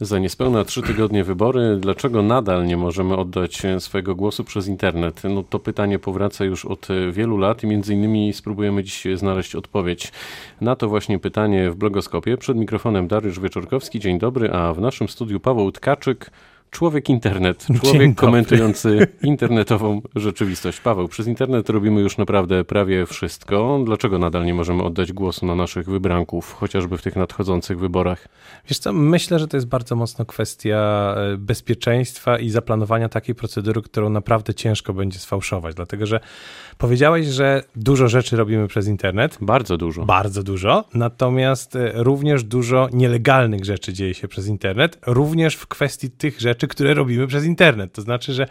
Za niespełna trzy tygodnie wybory, dlaczego nadal nie możemy oddać swojego głosu przez internet? No to pytanie powraca już od wielu lat i między innymi spróbujemy dziś znaleźć odpowiedź na to właśnie pytanie w blogoskopie. Przed mikrofonem Dariusz Wieczorkowski, dzień dobry, a w naszym studiu Paweł Tkaczyk, Człowiek internet, człowiek komentujący internetową rzeczywistość. Paweł, przez internet robimy już naprawdę prawie wszystko. Dlaczego nadal nie możemy oddać głosu na naszych wybranków, chociażby w tych nadchodzących wyborach? Wiesz co, myślę, że to jest bardzo mocno kwestia e, bezpieczeństwa i zaplanowania takiej procedury, którą naprawdę ciężko będzie sfałszować, dlatego że powiedziałeś, że dużo rzeczy robimy przez internet. Bardzo dużo. Bardzo dużo, natomiast e, również dużo nielegalnych rzeczy dzieje się przez internet, również w kwestii tych rzeczy, rzeczy, które robimy przez internet. To znaczy, że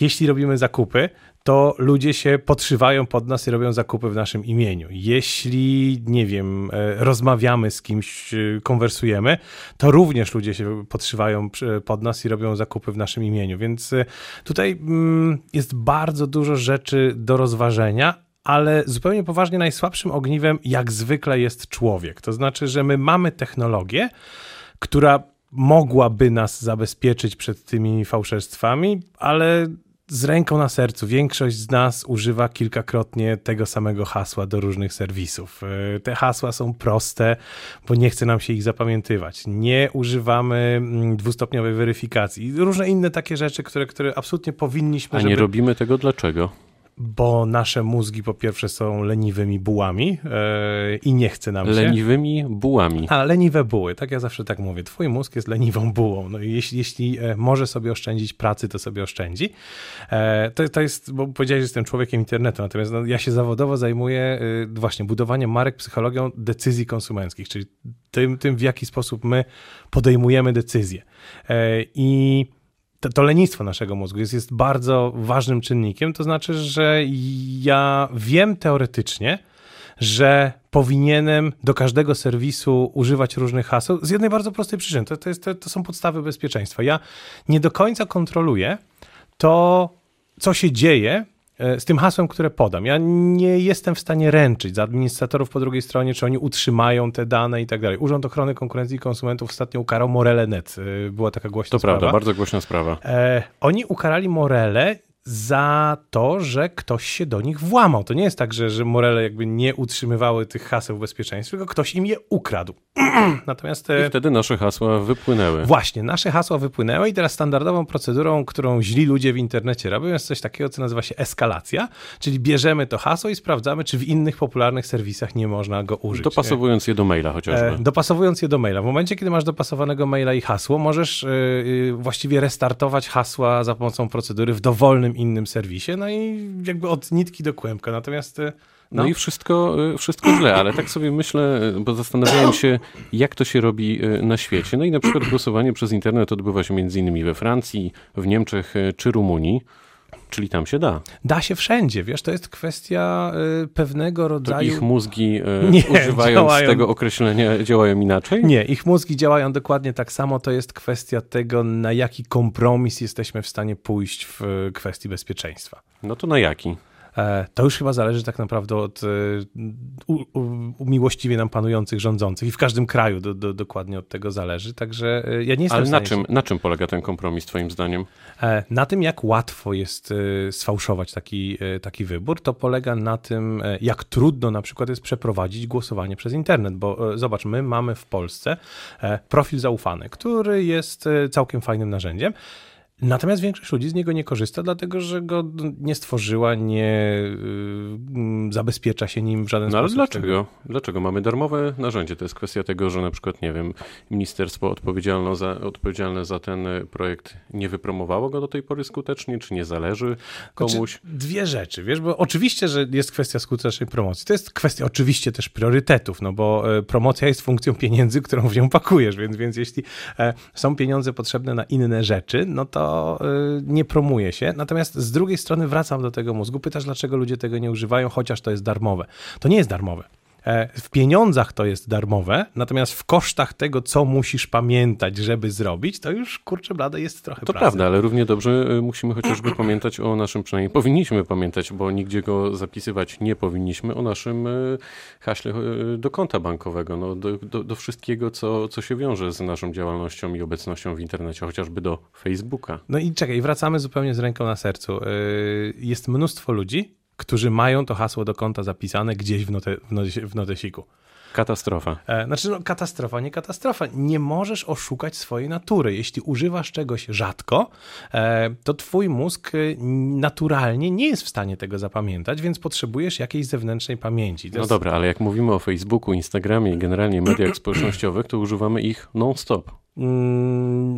jeśli robimy zakupy, to ludzie się podszywają pod nas i robią zakupy w naszym imieniu. Jeśli, nie wiem, e, rozmawiamy z kimś, e, konwersujemy, to również ludzie się podszywają pod nas i robią zakupy w naszym imieniu. Więc e, tutaj mm, jest bardzo dużo rzeczy do rozważenia, ale zupełnie poważnie najsłabszym ogniwem, jak zwykle, jest człowiek. To znaczy, że my mamy technologię, która mogłaby nas zabezpieczyć przed tymi fałszerstwami, ale z ręką na sercu, większość z nas używa kilkakrotnie tego samego hasła do różnych serwisów. E, te hasła są proste, bo nie chce nam się ich zapamiętywać. Nie używamy mm, dwustopniowej weryfikacji. Różne inne takie rzeczy, które, które absolutnie powinniśmy. A nie żeby... robimy tego dlaczego? Bo nasze mózgi po pierwsze są leniwymi bułami yy, i nie chce nam się. Leniwymi bułami. A, leniwe buły, tak ja zawsze tak mówię. Twój mózg jest leniwą bułą. No i jeśli, jeśli e, może sobie oszczędzić pracy, to sobie oszczędzi. E, to, to jest, bo powiedziałeś, że jestem człowiekiem internetu, natomiast no, ja się zawodowo zajmuję właśnie budowaniem marek, psychologią decyzji konsumenckich, czyli tym, tym w jaki sposób my podejmujemy decyzje. I to, to, lenistwo naszego mózgu jest, jest bardzo ważnym czynnikiem. To znaczy, że ja wiem teoretycznie, że powinienem do każdego serwisu używać różnych haseł z jednej bardzo prostej przyczyny. To, to, jest, to, to są podstawy bezpieczeństwa. Ja nie do końca kontroluję to, co się dzieje z tym hasłem, które podam. Ja nie jestem w stanie ręczyć za administratorów po drugiej stronie, czy oni utrzymają te dane i tak dalej. Urząd Ochrony Konkurencji i Konsumentów ostatnio ukarał Morele.net. E, była taka głośna to sprawa. To prawda, bardzo głośna sprawa. E, oni ukarali Morele za to, że ktoś się do nich włamał. To nie jest tak, że, że Morele jakby nie utrzymywały tych haseł bezpieczeństwa, tylko ktoś im je ukradł. Natomiast... E, I wtedy nasze hasła wypłynęły. Właśnie, nasze hasła wypłynęły i teraz standardową procedurą, którą źli ludzie w internecie robią, jest coś takiego, co nazywa się eskalacja, czyli bierzemy to hasło i sprawdzamy, czy w innych popularnych serwisach nie można go użyć. Dopasowując je do maila chociażby. E, dopasowując je do maila. W momencie, kiedy masz dopasowanego maila i hasło, możesz yy, właściwie restartować hasła za pomocą procedury w dowolnym innym serwisie, no i jakby od nitki do kłębka. Natomiast no. no. i wszystko, y, wszystko źle, ale tak sobie myślę, bo zastanawiałem się, jak to się robi na świecie. No i na przykład głosowanie przez internet odbywa się między innymi we Francji, w Niemczech czy Rumunii. Czyli tam się da. Da się wszędzie, wiesz, to jest kwestia y, pewnego rodzaju... To ich mózgi y, nie, używając działają... tego określenia działają inaczej? Nie, ich mózgi działają dokładnie tak samo, to jest kwestia tego, na jaki kompromis jesteśmy w stanie pójść w kwestii bezpieczeństwa. No to na jaki? E, to już chyba zależy tak naprawdę od e, miłościwie nam panujących rządzących i w każdym kraju do, do, dokładnie od tego zależy. Także e, ja nie jestem Ale na czym, na czym polega ten kompromis, Twoim zdaniem? Na tym, jak łatwo jest sfałszować taki, taki wybór. To polega na tym, jak trudno na przykład jest przeprowadzić głosowanie przez internet, bo zobacz, my mamy w Polsce profil zaufany, który jest całkiem fajnym narzędziem. Natomiast większość ludzi z niego nie korzysta, dlatego że go nie stworzyła, nie y, zabezpiecza się nim w żaden no, sposób. No ale dlaczego? Dlaczego mamy darmowe narzędzie? To jest kwestia tego, że na przykład, nie wiem, ministerstwo odpowiedzialne za, odpowiedzialne za ten projekt nie wypromowało go do tej pory skutecznie, czy nie zależy komuś? Znaczy, dwie rzeczy, wiesz, bo oczywiście, że jest kwestia skutecznej promocji. To jest kwestia oczywiście też priorytetów, no bo e, promocja jest funkcją pieniędzy, którą w nią pakujesz, więc, więc jeśli e, są pieniądze potrzebne na inne rzeczy, no to Y, nie promuje się. Natomiast z drugiej strony wracam do tego mózgu. Pytasz, dlaczego ludzie tego nie używają, chociaż to jest darmowe. To nie jest darmowe. E, w pieniądzach to jest darmowe, natomiast w kosztach tego, co musisz pamiętać, żeby zrobić, to już kurczę blade jest trochę To pracy. prawda, ale równie dobrze y, musimy chociażby pamiętać o naszym, przynajmniej powinniśmy pamiętać, bo nigdzie go zapisywać nie powinniśmy, o naszym y, haśle do konta bankowego, no, do, do, do wszystkiego, co, co się wiąże z naszą działalnością i obecnością w internecie, chociażby do Facebooka. No i czekaj, wracamy zupełnie z ręką na sercu. Jest mnóstwo ludzi, którzy mają to hasło do konta zapisane gdzieś w, note, w, note, w notesiku. Katastrofa. E, Znaczy, no, katastrofa, nie katastrofa. Nie możesz oszukać swojej natury. Jeśli używasz czegoś rzadko, e, to twój mózg y, naturalnie nie jest w stanie tego zapamiętać, więc potrzebujesz jakiejś zewnętrznej pamięci. To No jest- dobra, ale jak mówimy o Facebooku, Instagramie i generalnie mediach społecznościowych, to używamy ich non-stop.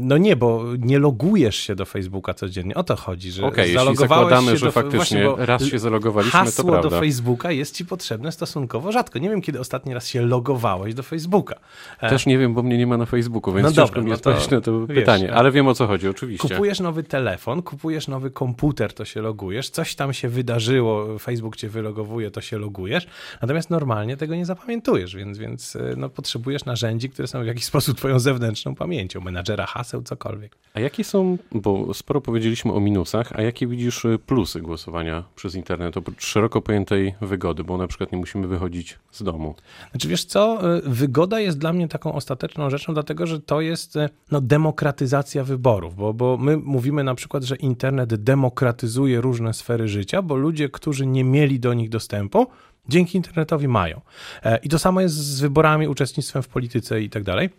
No nie, bo nie logujesz się do Facebooka codziennie. O to chodzi, że Okej, jeśli zalogowałeś zakładamy, się że do, faktycznie właśnie, raz się zalogowaliśmy, to hasło do prawda. Facebooka jest ci potrzebne stosunkowo rzadko. Nie wiem, kiedy ostatni raz się logowałeś do Facebooka. E, Też nie wiem, bo mnie nie ma na Facebooku, więc No ciężko dobra, mi no to odpowiedzieć na to wiesz, pytanie, e, ale wiem o co chodzi, oczywiście. Kupujesz nowy telefon, kupujesz nowy komputer, to się logujesz, coś tam się wydarzyło, Facebook cię wylogowuje, to się logujesz, natomiast normalnie tego nie zapamiętujesz, więc, więc y, no, potrzebujesz narzędzi, które są w jakiś sposób twoją zewnętrzną pamięcią, menadżera cokolwiek. A jakie są, bo sporo powiedzieliśmy o minusach, a jakie widzisz y, plusy głosowania przez internet, oprócz szeroko pojętej wygody, bo na przykład nie musimy wychodzić z domu. Znaczy wiesz co, y, wygoda jest dla mnie taką ostateczną rzeczą, dlatego że to jest y, no, demokratyzacja wyborów, bo, bo my mówimy na przykład, że internet demokratyzuje różne sfery życia, bo ludzie, którzy nie mieli do nich dostępu, dzięki internetowi mają. E, I to samo jest z wyborami, uczestnictwem w polityce i tak dalej.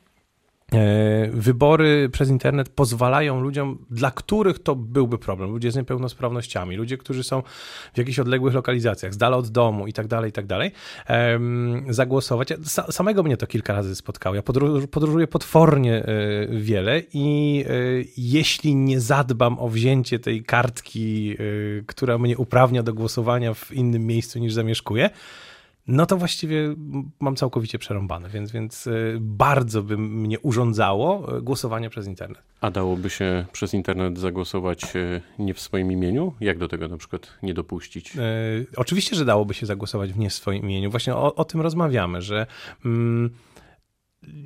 E, Wybory przez internet pozwalają ludziom, dla których to byłby problem, ludzie z niepełnosprawnościami, ludzie, którzy są w jakichś odległych lokalizacjach, z dala od domu i tak dalej, i tak dalej, zagłosować. Samego mnie to kilka razy spotkało. Ja podróż, podróżuję potwornie e, wiele i e, jeśli nie zadbam o wzięcie tej kartki, która mnie uprawnia do głosowania w innym miejscu niż zamieszkuję, no to właściwie mam całkowicie przerąbane, więc, więc y, bardzo by mnie urządzało y, głosowanie przez internet. A dałoby się przez internet zagłosować y, nie w swoim imieniu? Jak do tego na przykład nie dopuścić? Oczywiście, że dałoby się zagłosować w nie w swoim imieniu. Właśnie o, o tym rozmawiamy, że mm,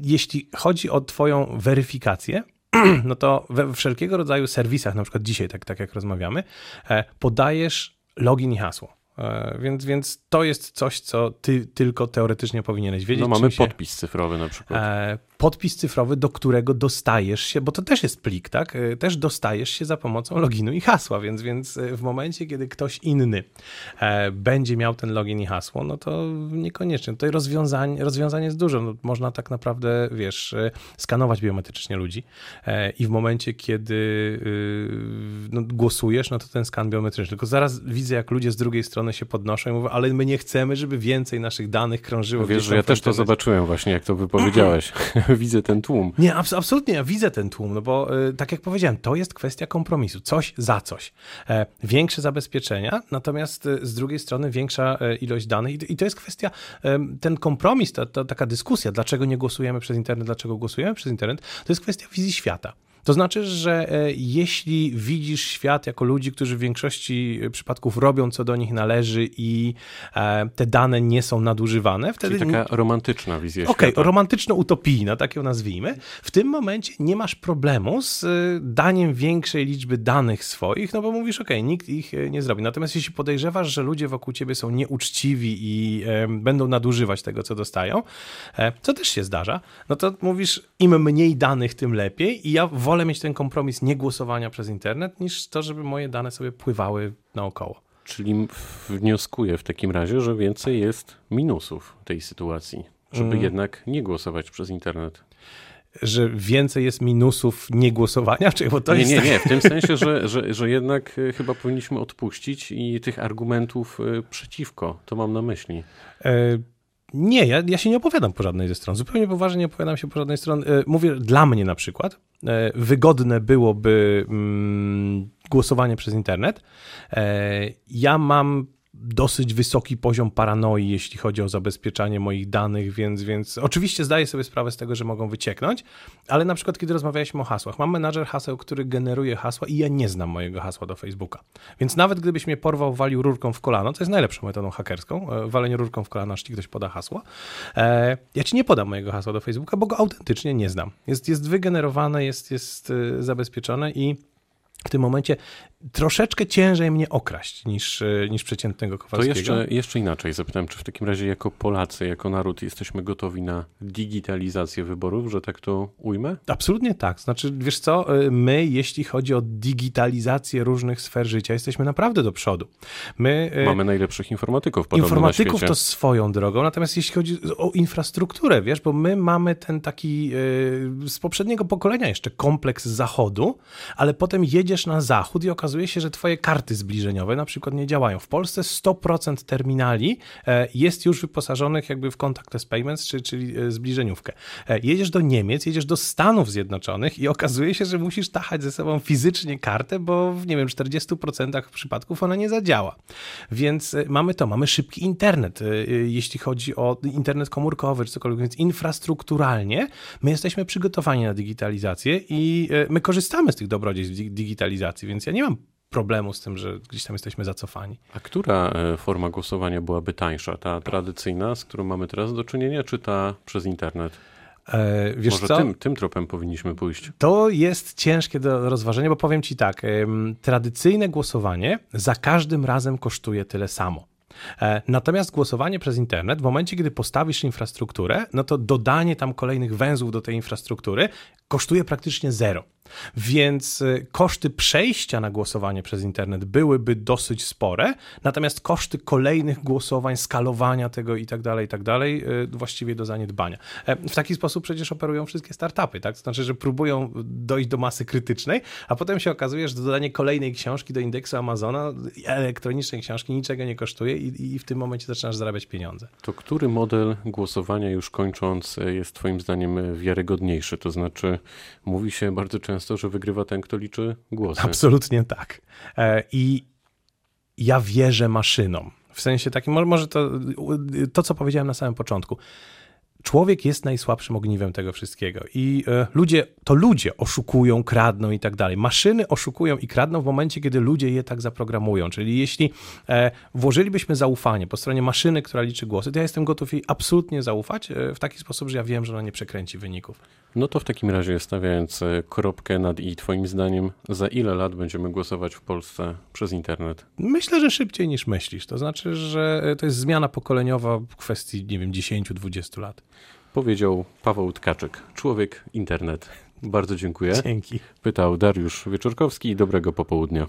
jeśli chodzi o Twoją weryfikację, no to we wszelkiego rodzaju serwisach, na przykład dzisiaj, tak, tak jak rozmawiamy, e, podajesz login i hasło. E, Więc, więc to jest coś, co ty tylko teoretycznie powinieneś wiedzieć. No mamy się- podpis cyfrowy na przykład. Podpis cyfrowy, do którego dostajesz się, bo to też jest plik, tak? E, Też dostajesz się za pomocą loginu i hasła, więc, więc e, w momencie, kiedy ktoś inny e, będzie miał ten login i hasło, no to niekoniecznie. Tutaj rozwiązań, rozwiązań jest dużo. No, można tak naprawdę, wiesz, e, skanować biometrycznie ludzi e, i w momencie, kiedy y, no, głosujesz, no to ten skan biometryczny. Tylko zaraz widzę, jak ludzie z drugiej strony się podnoszą i mówią, ale my nie chcemy, żeby więcej naszych danych krążyło Wiesz, że ja też to zobaczyłem właśnie, jak to wypowiedziałeś. Widzę ten tłum. Nie, abs- absolutnie, ja widzę ten tłum, no bo y, tak jak powiedziałem, to jest kwestia kompromisu, coś za coś. E, większe zabezpieczenia, natomiast y, z drugiej strony większa e, ilość danych i, to jest kwestia, ten kompromis, ta, ta taka dyskusja, dlaczego nie głosujemy przez internet, dlaczego głosujemy przez internet, to jest kwestia wizji świata. To znaczy, że e, jeśli widzisz świat jako ludzi, którzy w większości przypadków robią, co do nich należy i e, te dane nie są nadużywane, wtedy Czyli taka romantyczna wizja Okej, świata. romantyczno-utopijna, tak ją nazwijmy. W tym momencie nie masz problemu z daniem większej liczby danych swoich, no bo mówisz, okej, nikt ich nie zrobi. Natomiast jeśli podejrzewasz, że ludzie wokół ciebie są nieuczciwi i będą nadużywać tego, co dostają, e, co też się zdarza, no to mówisz, im mniej danych, tym lepiej i ja wolę mieć ten kompromis nie głosowania przez internet, niż to, żeby moje dane sobie pływały naokoło. Czyli wnioskuję w takim razie, że więcej jest minusów tej sytuacji, żeby Mm. jednak nie głosować przez internet. Że więcej jest minusów niegłosowania, czy bo to nie, jest nie, tak- nie, w tym sensie, że, że, że jednak e, chyba powinniśmy odpuścić i tych argumentów e, przeciwko, to mam na myśli. Nie, ja, ja się nie opowiadam po żadnej ze stron. Zupełnie poważnie nie opowiadam się po żadnej stronie. E, Mówię, dla mnie na przykład e, wygodne byłoby mm, głosowanie przez internet. E, Ja mam dosyć wysoki poziom paranoi, jeśli chodzi o zabezpieczanie moich danych, więc, więc oczywiście zdaję sobie sprawę z tego, że mogą wycieknąć, ale na przykład kiedy rozmawialiśmy o hasłach, mam menadżer haseł, który generuje hasła i ja nie znam mojego hasła do Facebooka. Więc nawet gdybyś mnie porwał, walił rurką w kolano, to jest najlepszą metodą hakerską, e, walenie rurką w kolano, aż ci ktoś poda hasło, e, ja ci nie podam mojego hasła do Facebooka, bo go autentycznie nie znam. Jest, jest wygenerowane, jest, jest e, zabezpieczone i w tym momencie troszeczkę ciężej mnie okraść niż, e, niż przeciętnego Kowalskiego. To jeszcze, jeszcze inaczej zapytam, czy w takim razie jako Polacy, jako naród jesteśmy gotowi na digitalizację wyborów, że tak to ujmę? Absolutnie tak. Znaczy, wiesz co, e, my, jeśli chodzi o digitalizację różnych sfer życia, jesteśmy naprawdę do przodu. My, e, Mamy najlepszych informatyków podobno Informatyków to swoją drogą, natomiast jeśli chodzi o infrastrukturę, wiesz, bo my mamy ten taki z poprzedniego pokolenia jeszcze kompleks zachodu, ale potem jedziesz na zachód i okazuje okazuje się, że twoje karty zbliżeniowe na przykład nie działają. W Polsce 100% terminali e, jest już wyposażonych jakby w contactless payments, czyli e, zbliżeniówkę. E, jedziesz do Niemiec, jedziesz do Stanów Zjednoczonych i okazuje się, że musisz tachać ze sobą fizycznie kartę, bo w nie wiem, 40% przypadków ona nie zadziała. Więc mamy to, mamy szybki internet, jeśli chodzi o internet komórkowy czy cokolwiek, więc infrastrukturalnie my jesteśmy przygotowani na digitalizację i my korzystamy z tych dobrodziejstw digitalizacji, więc ja nie mam problemu z tym, że gdzieś tam jesteśmy zacofani. A która e, forma głosowania byłaby tańsza? Ta tradycyjna, z którą mamy teraz do czynienia, czy ta przez internet? E, wiesz Może co? Tym, tym tropem powinniśmy pójść. To jest ciężkie do rozważenia, bo powiem ci tak, tradycyjne głosowanie za każdym razem kosztuje tyle samo. E, natomiast głosowanie przez internet, w momencie, kiedy postawisz infrastrukturę, no to dodanie tam kolejnych węzłów do tej infrastruktury kosztuje praktycznie zero. Więc y, koszty przejścia na głosowanie przez internet byłyby dosyć spore, natomiast koszty kolejnych głosowań, skalowania tego i tak dalej, i tak dalej, y, właściwie do zaniedbania. E, w taki sposób przecież operują wszystkie startupy, tak? To znaczy, że próbują dojść do masy krytycznej, a potem się okazuje, że dodanie kolejnej książki do indeksu Amazona, elektronicznej książki, niczego nie kosztuje i, i w tym momencie zaczynasz zarabiać pieniądze. To który model głosowania, już kończąc, jest Twoim zdaniem wiarygodniejszy? To znaczy, mówi się bardzo często, często, że wygrywa ten, kto liczy głosy. Absolutnie tak. E, I ja wierzę maszynom. W sensie takim, może to, to co powiedziałem na samym początku człowiek jest najsłabszym ogniwem tego wszystkiego i e, ludzie, to ludzie oszukują, kradną i tak dalej. Maszyny oszukują i kradną w momencie, kiedy ludzie je tak zaprogramują. Czyli jeśli e, włożylibyśmy zaufanie po stronie maszyny, która liczy głosy, to ja jestem gotów jej absolutnie zaufać e, w taki sposób, że ja wiem, że ona nie przekręci wyników. No to w takim razie stawiając kropkę nad i twoim zdaniem, za ile lat będziemy głosować w Polsce przez internet? Myślę, że szybciej niż myślisz. To znaczy, że to jest zmiana pokoleniowa w kwestii, nie wiem, 10-20 lat. Powiedział Paweł Tkaczyk, człowiek internet. Bardzo dziękuję. Dzięki. Pytał Dariusz Wieczorkowski. Dobrego popołudnia.